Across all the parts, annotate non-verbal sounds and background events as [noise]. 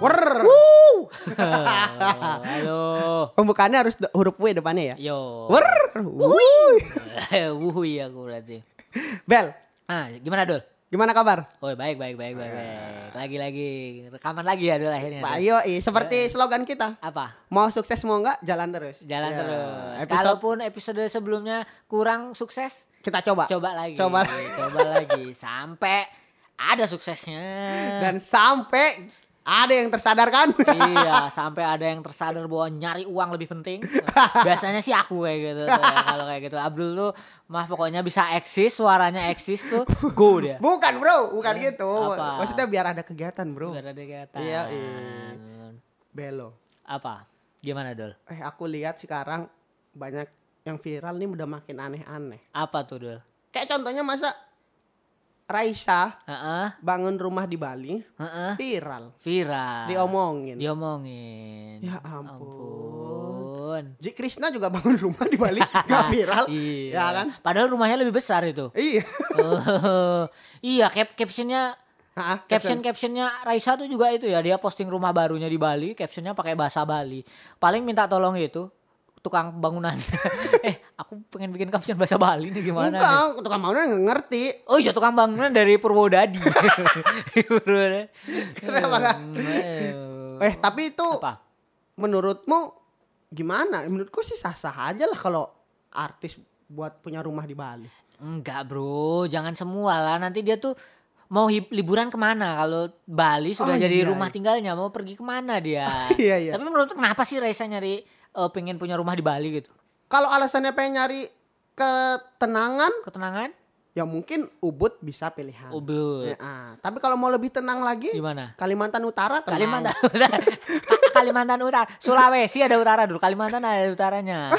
Wer. Halo. Pembukaannya harus huruf W depannya ya. Yo. Wer. Wuih. [laughs] Wuhui aku berarti. Bel, Ah, gimana Dul? gimana kabar? Oh, baik baik baik baik baik. Lagi-lagi rekaman lagi ya Dul akhirnya. Pak Dul. Ayo, seperti slogan kita. Apa? Mau sukses mau enggak, jalan terus. Jalan Ya, terus. Episode Kalaupun episode sebelumnya kurang sukses, kita coba. coba lagi. Coba. Coba lagi [laughs] sampai ada suksesnya. Dan sampai ada yang tersadarkan. iya, [laughs] sampai ada yang tersadar bahwa nyari uang lebih penting. [laughs] Biasanya sih aku kayak gitu. ya. Kalau kayak gitu, Abdul tuh mah pokoknya bisa eksis, suaranya eksis tuh go dia. Bukan bro, bukan gitu. Apa? Maksudnya biar ada kegiatan bro. Biar ada kegiatan. Iya, iya. Belo. Apa? Gimana, Dul? Eh aku lihat sekarang banyak yang viral nih udah makin aneh-aneh. Apa tuh, Dul? Kayak contohnya masa Raisa Heeh, bangun rumah di Bali heeh. viral, Viral. diomongin. Diomongin. Ya ampun. Ampun. Ji Krishna juga bangun rumah di Bali [laughs] nggak viral, Iya. ya kan? Padahal rumahnya lebih besar itu. Iya. Oh, [laughs] iya, cap captionnya Ah, caption captionnya Raisa tuh juga itu ya dia posting rumah barunya di Bali captionnya pakai bahasa Bali paling minta tolong itu tukang bangunan [laughs] eh aku pengen bikin caption bahasa Bali nih gimana nih? Enggak, tukang bangunan nggak ngerti. oh iya tukang bangunan dari Purwodadi [laughs] Purwodadi Kenapa? Hmm, Eh tapi itu apa menurutmu gimana? Menurutku sih sah-sah aja lah kalau artis buat punya rumah di Bali. enggak bro jangan semua lah nanti dia tuh mau liburan ke mana kalau Bali sudah Oh, jadi iya, rumah iya. tinggalnya mau pergi ke mana dia [laughs] Iya, iya. tapi menurut kenapa sih Raisa nyari eh, pengen punya rumah di Bali gitu Kalau alasannya pengen nyari ketenangan, ketenangan ya mungkin Ubud bisa pilihan. Ubud Ya, ah. Tapi kalau mau lebih tenang lagi, gimana Kalimantan Utara tenang. Kalimantan Utara Ka- Kalimantan Utara Sulawesi ada utara dulu Kalimantan ada utaranya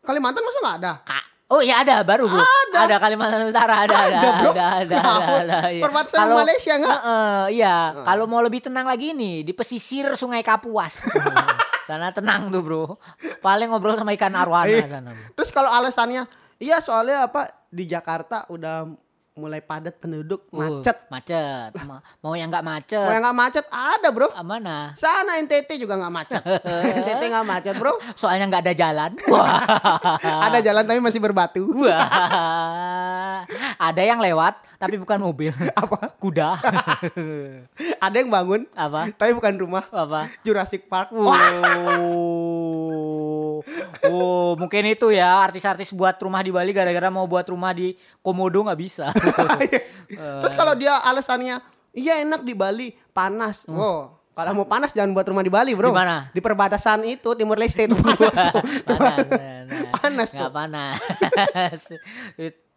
Kalimantan masa nggak ada? Ka- Oh iya ada baru bu Ada Kalimantan Utara ada ada Ada, bro. ada ada ada, ada, iya. Perbatasan Kalau- Malaysia nggak? Heeh, iya kalau mau lebih tenang lagi nih di pesisir Sungai Kapuas [laughs] sana tenang tuh bro paling ngobrol sama ikan arwana Iya. sana bro. Terus kalau alasannya, iya soalnya apa di Jakarta udah mulai padat penduduk, Uh, macet. macet Ma- mau yang nggak macet Mau yang nggak macet ada bro. ah, mana Sana NTT juga nggak macet. [laughs] NTT nggak macet bro. soalnya nggak ada jalan [laughs] Ada jalan tapi masih berbatu. Ada yang lewat tapi bukan mobil. [laughs] Apa? Kuda. [laughs] Ada yang bangun Apa? tapi bukan rumah. Apa? Jurassic Park. Wow. Oh, mungkin itu ya artis-artis buat rumah di Bali gara-gara mau buat rumah di Komodo nggak bisa. [laughs] Terus kalau dia alasannya, iya enak di Bali, panas. Oh, kalau mau panas jangan buat rumah di Bali, bro. Di mana? Di perbatasan itu Timur Leste itu panas. panas. Panas Nggak tuh. panas.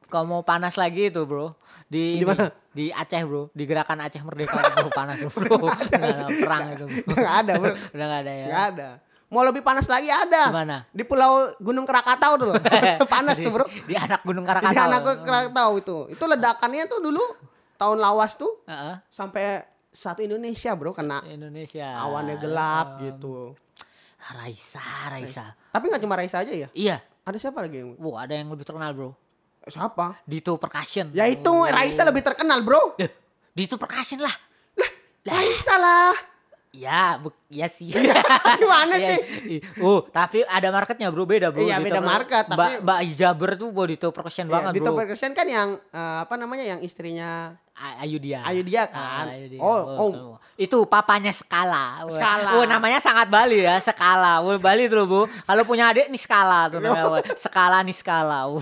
Kalau mau panas lagi itu bro di Di mana? di Aceh bro di gerakan Aceh Merdeka bro panas bro [laughs] Nggak ada perang itu bro. Nggak ada, bro. [laughs] udah nggak ada ya Nggak ada. Mau lebih panas lagi ada. Di mana? Di Pulau Gunung Krakatau tuh. [laughs] panas tuh, bro. di anak Gunung Di Krakatau anak Krakatau itu. Itu ledakannya tuh dulu tahun lawas tuh Heeh. sampai satu Indonesia, bro, kena Indonesia awannya gelap gitu. Raisa Raisa Tapi nggak cuma Raisa aja ya. iya Ada siapa lagi yang Wah ada yang lebih terkenal bro siapa? Dito Percussion Ya itu Raisa lebih terkenal, bro. Dito Percussion lah Raisa lah. Ya, bu- ya sih. [laughs] Gimana Iya, sih? iya. Oh, tapi ada marketnya bro, beda bro. Iya, Dito beda Per- market, Mbak tapi- Mbak Jaber tuh buat Dito Percussion Ya, banget bro. Percussion kan yang eh, apa namanya yang istrinya Ayu dia. Ayu dia Ah, kan. Ayu dia. Oh, oh. Itu papanya Skala. Skala. Oh, namanya sangat Bali ya, Skala. [laughs] Wah, Bali tuh Bu. Kalau punya adik nih Skala tuh [laughs] namanya. Skala nih Skala. Uh.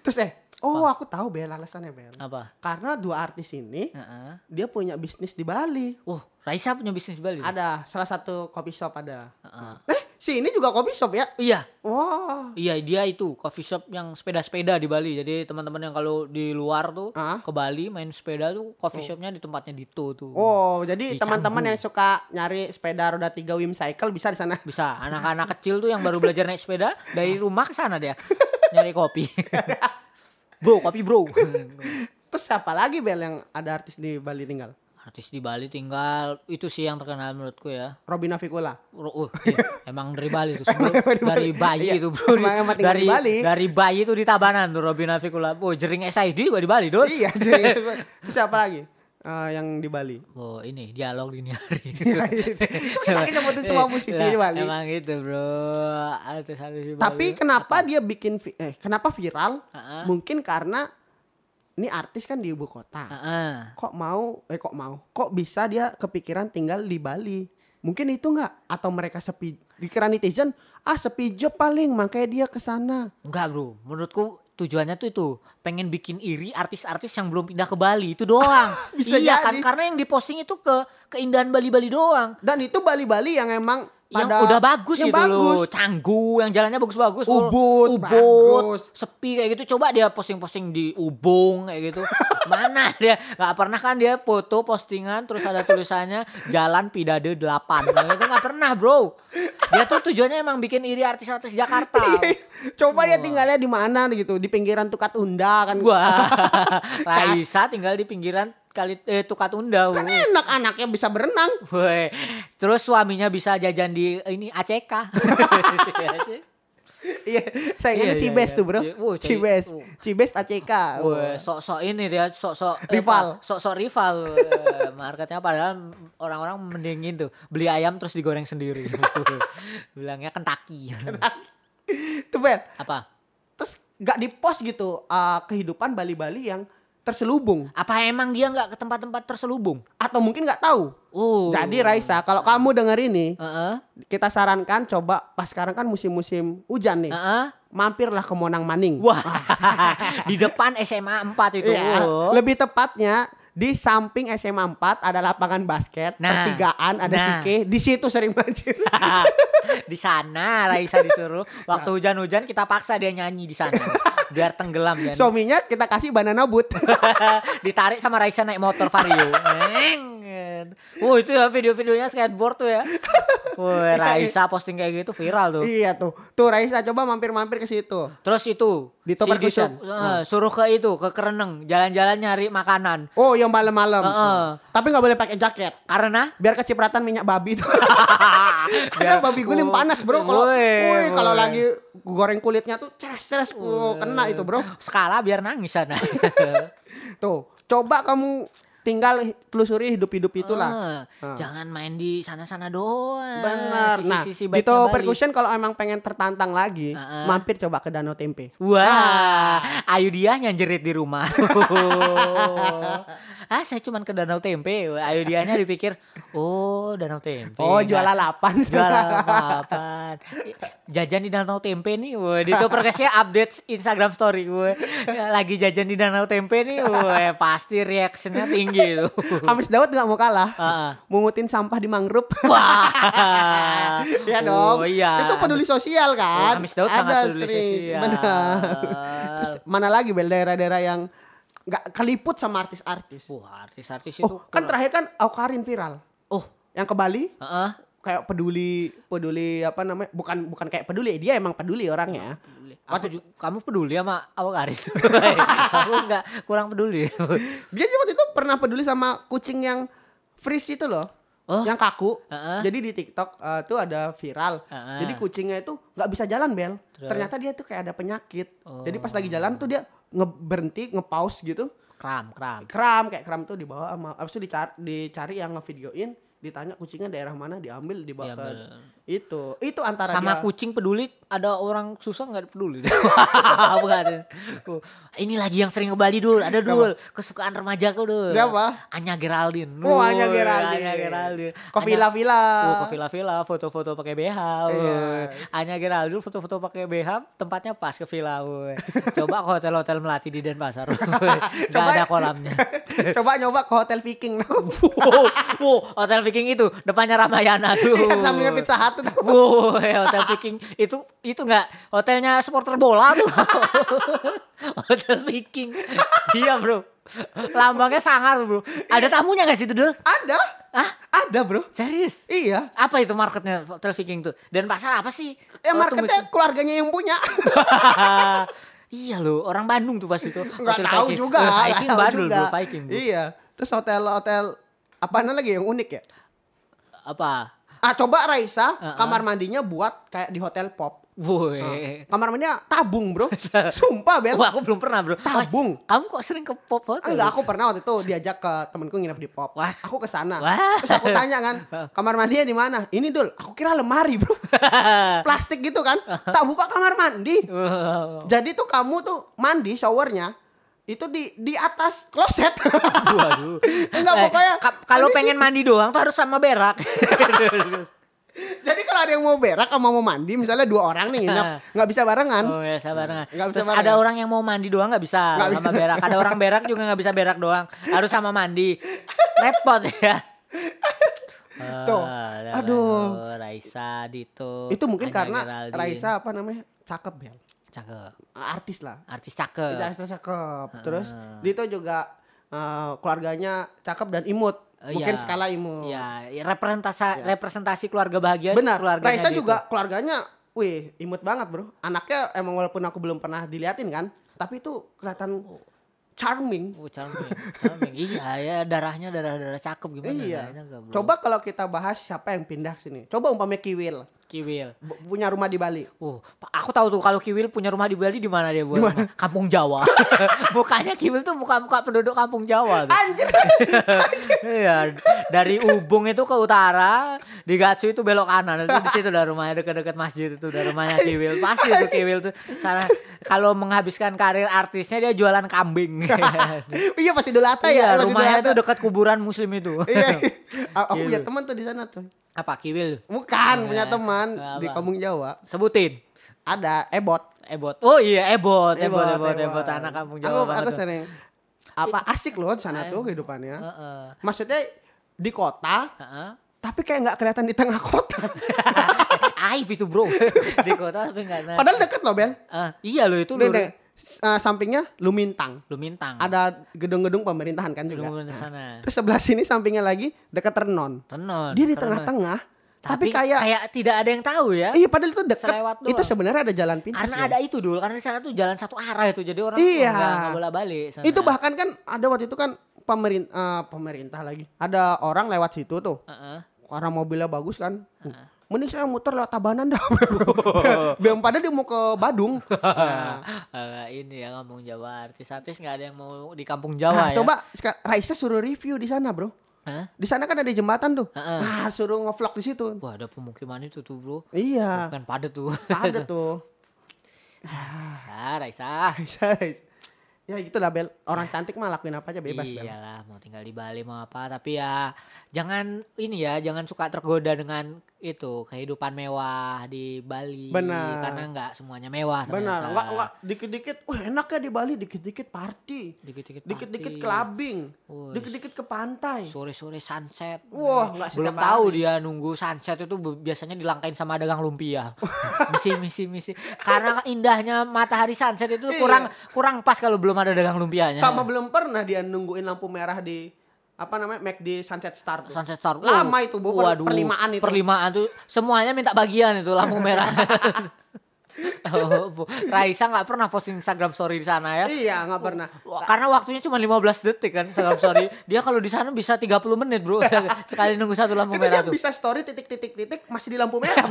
Terus eh, oh aku tahu Bel alasannya Bel. Apa? Karena dua artis ini Heeh. dia punya bisnis di Bali. Oh, Raisa punya bisnis di Bali. Ada salah satu coffee shop ada. Heeh. Eh, si ini juga coffee shop ya? Iya, Wah. Iya dia itu coffee shop yang sepeda-sepeda di Bali. Jadi teman-teman yang kalau di luar tuh Ah. ke Bali main sepeda tuh coffee shopnya di tempatnya Dito tuh. Oh, jadi Di teman-teman yang suka nyari sepeda roda tiga Wim Cycle bisa di sana. Bisa anak-anak kecil tuh yang baru belajar naik sepeda dari rumah ke sana dia [laughs] nyari kopi. [laughs] bro, kopi bro. [laughs] Terus siapa lagi Bel yang ada artis di Bali tinggal? Artis di Bali tinggal itu sih yang terkenal menurutku ya. Robin Avikula. Ro- uh, iya, emang dari Bali tuh [laughs] sebelum dari bayi Iya, itu bro emang- emang tinggal dari di Bali. dari bayi itu di Tabanan tuh Robin Avikula. Oh, jering SID juga di Bali, Dul. Iya, [laughs] jadi siapa lagi? Eh, yang di Bali. Oh, ini dialog dini hari. [laughs] Kita nyebutin semua musisi di Bali. Emang gitu, Bro. Artis-artis di Bali. Tapi kenapa dia bikin eh kenapa viral? Heeh. Mungkin karena ini artis kan di ibu kota. Heeh. Kok mau eh kok mau? Kok bisa dia kepikiran tinggal di Bali? Mungkin itu nggak atau mereka sepi dikira netizen ah sepi job paling makanya dia ke sana. Enggak, Bro. Menurutku tujuannya tuh itu pengen bikin iri artis-artis yang belum pindah ke Bali itu doang. [laughs] Bisa iya kan jadi. karena yang diposting itu ke keindahan Bali-Bali doang. Dan itu Bali-Bali yang emang yang pada udah bagus yang gitu loh. bagus. Canggu yang jalannya bagus-bagus. Ubud, Ubud, bagus. sepi kayak gitu. Coba dia posting-posting di Ubung kayak gitu. [laughs] Mana dia nggak pernah kan dia foto postingan terus ada tulisannya Jalan Pidade 8. Nah, itu nggak pernah, Bro. Dia tuh tujuannya emang bikin iri artis-artis Jakarta. [laughs] Coba dia tinggalnya di mana gitu, di pinggiran Tukat Unda kan. Wah, [laughs] Raisa tinggal di pinggiran kali eh Tukat Unda. Kan enak anaknya bisa berenang. Woi, terus suaminya bisa jajan di ini ACK. [laughs] Iya, saya Iya, ingatnya iya, Cibes iya. tuh, Bro. Iya, Cibes. wuh. Cibes ACK. Woi, sok-sok ini dia, sok-sok eh, Rival. sok-sok rival. Marketnya padahal orang-orang mendingin tuh beli ayam terus digoreng sendiri. [laughs] Bilangnya Kentucky. Tuh, Ben. Apa? Terus gak di post gitu uh, kehidupan Bali-Bali yang terselubung Apa emang dia nggak ke tempat-tempat terselubung? atau mungkin nggak tahu. Oh. Jadi Raisa, kalau kamu denger ini, Heeh. kita sarankan coba pas sekarang kan musim-musim hujan nih. Heeh. Mampirlah ke Monang Maning. Wah, [laughs] di depan SMA 4 itu. Oh. lebih tepatnya di samping SMA 4 ada lapangan basket, Nah, pertigaan, ada nah. sike, di situ sering banjir. [laughs] di sana Raisa disuruh waktu hujan-hujan kita paksa dia nyanyi di sana biar tenggelam ya Suaminya kita kasih banana boot. [laughs] ditarik sama Raisa naik motor vario Neng. [laughs] Wah itu ya video-videonya skateboard tuh ya Wah [laughs] Raisa posting kayak gitu viral tuh iya tuh. Tuh Raisa coba mampir-mampir ke situ. terus itu Di. Ditu- eh, suruh ke itu ke Kereneng jalan-jalan nyari makanan Oh, yang malam-malam. Heeh. Tapi nggak boleh pakai jaket. karena Biar kecipratan minyak babi tuh. [laughs] Karena babi guling Oh, panas, Bro. Kalau woi, kalau lagi goreng kulitnya tuh ceres-ceres oh, kena itu, Bro. skala biar nangis sana [laughs] Tuh, coba kamu tinggal telusuri hidup-hidup itulah. Eh, Ah. Jangan main di sana-sana doang. Benar. Nah, Sisi-sisi di Toho Bali. Percussion kalau emang pengen tertantang lagi, Heeh. mampir coba ke Danau Tempe. Wah, ayu dia nyanjerit di rumah. [laughs] ah, saya cuman ke Danau Tempe. Ayu dianya dipikir, oh Danau Tempe. Oh, Nggak- jual lalapan. Jualan apa Jajan di Danau Tempe nih. Wah, di Top Percussion update Instagram story gue. Lagi jajan di Danau Tempe nih. Wah, pasti reactionnya tinggi [laughs] tuh. Hamis Daud nggak mau kalah. Heeh. Mungutin sampah di mangrove. [laughs] Wah. [laughs] Iya dong. Oh iya. Itu peduli sosial kan. Oh, Hamis Daud sangat Ada peduli sering. sosial. Benar. Terus mana lagi Bel daerah-daerah yang nggak keliput sama artis-artis. Wah, artis-artis itu. Oh, kan terakhir kan Aukarin viral. Oh, Yang ke Bali heeh. kayak peduli peduli apa namanya? Bukan bukan kayak peduli, dia emang peduli orangnya. Aku ju- kamu peduli sama awak Karin? aku enggak kurang peduli. Dia itu pernah peduli sama kucing yang freeze itu loh. Oh. Yang kaku. Heeh. Jadi di TikTok eh, tuh ada viral. Heeh. Jadi kucingnya itu nggak bisa jalan, Bel. Terus? Ternyata dia tuh kayak ada penyakit. Jadi pas Oh. lagi jalan tuh dia nge berhenti, nge-pause gitu. kram, kram. Kram kayak kram tuh dibawa sama habis itu dicari, dicari yang ngevideoin, ditanya kucingnya daerah mana, diambil dibawa ke Diambil. Itu. Itu antara Sama dia kucing peduli, ada orang susah nggak peduli. [laughs] Bukan. Ini lagi yang sering ke Bali dul, ada dul. Kesukaan remaja kau dul. Siapa? Anya Geraldine. Oh, Anya Geraldine. Anya Geraldine. ke villa-villa. Oh, ke villa-villa, foto-foto pakai BH. Iya. woy. Anya Geraldine foto-foto pakai BH, tempatnya pas ke villa. woy. Coba ke hotel-hotel melati di Denpasar. [laughs] Nggak ada kolamnya. [laughs] Coba nyoba ke Hotel Viking. wow, wow, hotel Viking itu depannya Ramayana tuh. Sampingnya Pizza Hut tuh. [laughs] Wow, hotel Viking itu itu enggak hotelnya supporter bola tuh. [laughs] hotel Viking. Iya, Bro. Lambangnya sangar, Bro. Ada tamunya gak sih itu, Dul? Ada. Hah? Ada, Bro. Serius? Iya. Apa itu marketnya hotel Viking tuh? Dan pasar apa sih? Ya marketnya keluarganya yang punya. [laughs] iya loh, orang Bandung tuh pas itu. Nggak Hotel tahu Viking. juga. Nggak Viking tahu Bandung, juga. Bro, Viking. Bro. Iya. Terus hotel-hotel Apaan lagi yang unik ya? Apa? Ah coba Raisa Heeh. kamar mandinya buat kayak di hotel pop. Woi. Kamar mandinya tabung bro. [laughs] Sumpah Bel. Wah, aku belum pernah, Bro. Tabung. kamu kok sering ke pop hotel? Enggak, aku pernah waktu itu diajak ke temenku nginep di pop. Wah. Aku ke sana. Wah. Terus aku tanya kan, [laughs] kamar mandinya di mana? Ini dul, aku kira lemari bro. [laughs] Plastik gitu kan. Tak buka kamar mandi. Jadi tuh kamu tuh mandi showernya itu di di atas kloset. [laughs] Waduh. Enggak Eh, pokoknya. ka- kalau pengen mandi doang tuh harus sama berak. [laughs] Jadi kalau ada yang mau berak sama mau mandi, misalnya dua orang nih nginep, [laughs] nggak bisa barengan. oh ya sabarangan. Nggak bisa Terus barengan. ada orang yang mau mandi doang nggak bisa Nggak sama berak. Ada orang berak juga nggak bisa berak doang. Harus sama mandi. Repot ya. Tuh. Ah, Aduh. Raisa Dito. Itu mungkin Anya karena Geraldine. Raisa apa namanya? Cakep ya. Cakep. Artis lah. Artis cakep. Raisa cakep. Terus Dito juga eh, keluarganya cakep dan imut. Oh, Mungkin iya. skala imut. Ya, representasi representasi keluarga bahagia Benar. keluarganya Raisa Dito. juga keluarganya, wih, imut banget bro. Anaknya emang walaupun aku belum pernah diliatin kan, tapi itu kelihatan charming. Oh, charming. charming. iya, ya darahnya darah-darah cakep gimana iya. Coba kalau kita bahas siapa yang pindah sini. Coba umpamanya Kiwil Kiwil. bu- punya rumah di Bali. Oh, Pak, aku tahu tuh kalau Kiwil punya rumah di Bali di mana dia buat? Kampung Jawa. [laughs] Mukanya Kiwil tuh muka-muka penduduk Kampung Jawa tuh. Anjir. [laughs] Iya, dari Ubung itu ke utara, di Gatsu itu belok kanan. Itu di situ udah rumahnya dekat-dekat masjid itu udah rumahnya Kiwil. Pasti itu Kiwil tuh sana kalau menghabiskan karir artisnya dia jualan kambing. [laughs] iya pasti Dolata iya, ya. pasti rumahnya tuh dekat kuburan muslim itu. Iya. Aku punya teman tuh di sana tuh. Apa Kiwil? Bukan punya teman Apa? di Kampung Jawa. Sebutin. Ada Ebot. Ebot. Oh iya, Ebot, Ebot, Ebot, Ebot, anak kampung Jawa Aku, aku tuh. sering apa asik loh sana tuh kehidupannya. Heeh. Maksudnya di kota, Heeh. tapi kayak nggak kelihatan di tengah kota. [laughs] Aib itu bro [laughs] di kota tapi nggak [laughs] Padahal deket loh Bel. Eh, iya lo itu nih, uh, sampingnya Lumintang. lu mintang Ada gedung-gedung pemerintahan kan juga. di sana Terus sebelah sini sampingnya lagi dekat Renon. tenon Dia di tengah-tengah, tapi, tapi, kayak, kayak tidak ada yang tahu ya iya padahal itu dekat. Itu sebenarnya ada jalan pintas. karena loh. ada itu dulu karena di sana tuh jalan satu arah itu jadi orang Iya. nggak bola balik sana. Itu bahkan kan ada waktu itu kan pemerintah pemerintah lagi. Ada orang lewat situ tuh. Heeh. Karena mobilnya bagus kan. Mending saya muter lewat Tabanan dah. [laughs] Biar pada dia mau ke Badung. [laughs] Nah, Eh, ini ya ngomong Jawa artis-artis nggak ada yang mau di kampung Nah, Jawa ya coba Raisa suruh review di sana, Bro. Hah? Di sana kan ada jematan tuh. Heeh. Nah, suruh ngevlog di situ. wah ada pemukiman itu tuh bro Iya. kan padat tuh Ada tuh. [laughs] Raisa Raisa Raisa, Raisa. Ya gitu lah Bel. Orang cantik mah lakuin apa aja bebas Bel. Iyalah mau tinggal di Bali mau apa tapi ya jangan ini ya jangan suka tergoda dengan itu kehidupan mewah di Bali Benar. karena nggak semuanya mewah Benar. ternyata. Enggak enggak dikit-dikit. Wah, enak ya di Bali dikit-dikit party. dikit-dikit Dikit-dikit clubbing. Dikit-dikit ke pantai. sore-sore sunset Wah, nggak belum tahu hari. dia nunggu sunset itu biasanya dilangkain sama dagang lumpia [laughs] misi misi misi karena indahnya matahari sunset itu Iya. kurang kurang pas kalau belum ada dagang lumpianya Sama belum pernah dia nungguin lampu merah di apa namanya McD Sunset Star tuh. Sunset Star. Lama Oh, itu, Bu, waduh, perlimaan itu. Perlimaan tuh semuanya minta bagian itu lampu merah. [laughs] oh, Bu. Raisa nggak pernah posting Instagram story di sana ya. Iya, nggak pernah. Karena waktunya cuma 15 detik kan Instagram story. Dia kalau di sana bisa 30 menit, Bro. Sekali nunggu satu lampu Itu merah dia tuh. bisa story titik-titik-titik masih di lampu merah.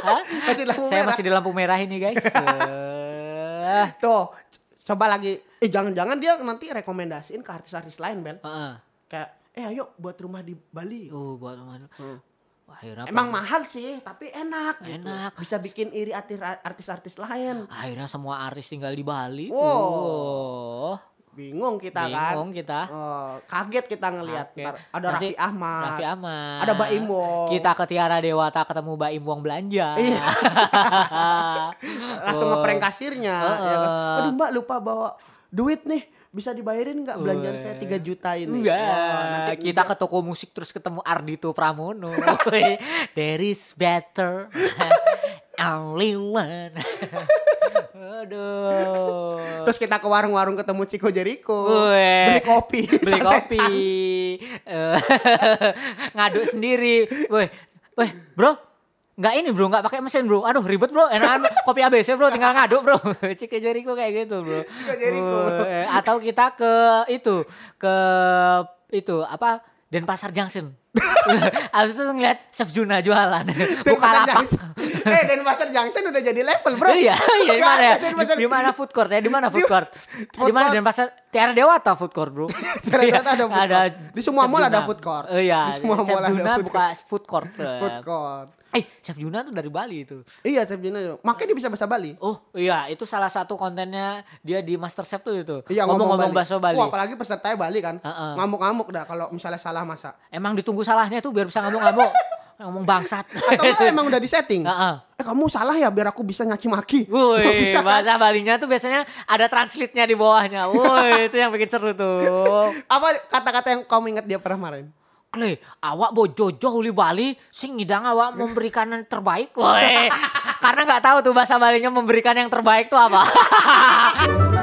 [laughs] masih di lampu Saya merah. masih di lampu merah ini, guys. [laughs] Eh, Tuh, coba lagi. Eh jangan-jangan dia nanti rekomendasiin ke artis-artis lain, Bel. Heeh. Kayak, eh ayo buat rumah di Bali. Oh, buat teman. Hmm. Wah, akhirnya Emang apa? mahal sih, tapi enak. gitu. Enak. Bisa bikin iri arti- artis-artis lain. akhirnya semua artis tinggal di Bali. Wow. Oh. Bingung kita kan. Bingung kita. Oh, kaget kita ngelihat. Ada Nanti Raffi Ahmad. Raffi Ahmad. Ada Mbak Imwong. Kita ke Tiara Dewata ketemu Mbak Imwong belanja. Iya. [laughs] Langsung Oh. ngeprank kasirnya. Heeh. ya kan? Aduh mbak lupa bawa duit nih. Bisa dibayarin nggak belanjaan saya 3 juta ini? Enggak, Wah, nanti kita ke toko musik terus ketemu Ardito Pramono. [laughs] There is better [laughs] only one. [laughs] Aduh. Terus kita ke warung-warung ketemu Chico Jericho. Weh. Beli kopi. beli kopi Eh, ngaduk sendiri weh weh bro nggak ini bro nggak pakai mesin bro aduh ribet bro enakan kopi ABC bro tinggal ngaduk bro [laughs] Cike Jericho kayak gitu bro Jericho. Weh, atau kita ke itu ke itu apa Denpasar Junction. [laughs] Habis itu ngeliat Chef Juna jualan. [laughs] Buka lapak. Eh dan Pasar Junction udah jadi level bro. Iya, iya di Nggak mana ya? ada Denpasar- Di mana food court ya? Di mana food court? food Di mana court. Denpasar? Tiara Dewata food court, Bro. Ternyata ada food Ada court. Di semua mall ada food court. Iya, Chef mall ada Juna buka food court. Food court. Eh, Chef Juna tuh dari Bali itu. Iya Chef Juna. Makanya dia bisa bahasa Bali. Oh iya, itu salah satu kontennya dia di Master Chef tuh itu. Iya ngomong, Ngomong-ngomong bahasa Bali. Wah, apalagi pesertanya Bali kan. Heeh. Ngamuk-ngamuk dah kalau misalnya salah masak. Emang ditunggu salahnya tuh biar bisa ngamuk-ngamuk. [laughs] ngomong bangsat. Atau emang udah disetting. Heeh. Eh kamu salah ya biar aku bisa nyaki maki. Woi, Bisa bahasa Balinya tuh biasanya ada translate-nya di bawahnya. [laughs] Woi, itu yang bikin seru tuh. Apa kata-kata yang kamu ingat dia pernah kemarin? Kle, awak bojojo uli Bali sing ngidang awak memberikan yang terbaik. Woi, [laughs] karena nggak tahu tuh bahasa Balinya memberikan yang terbaik tuh apa. [laughs]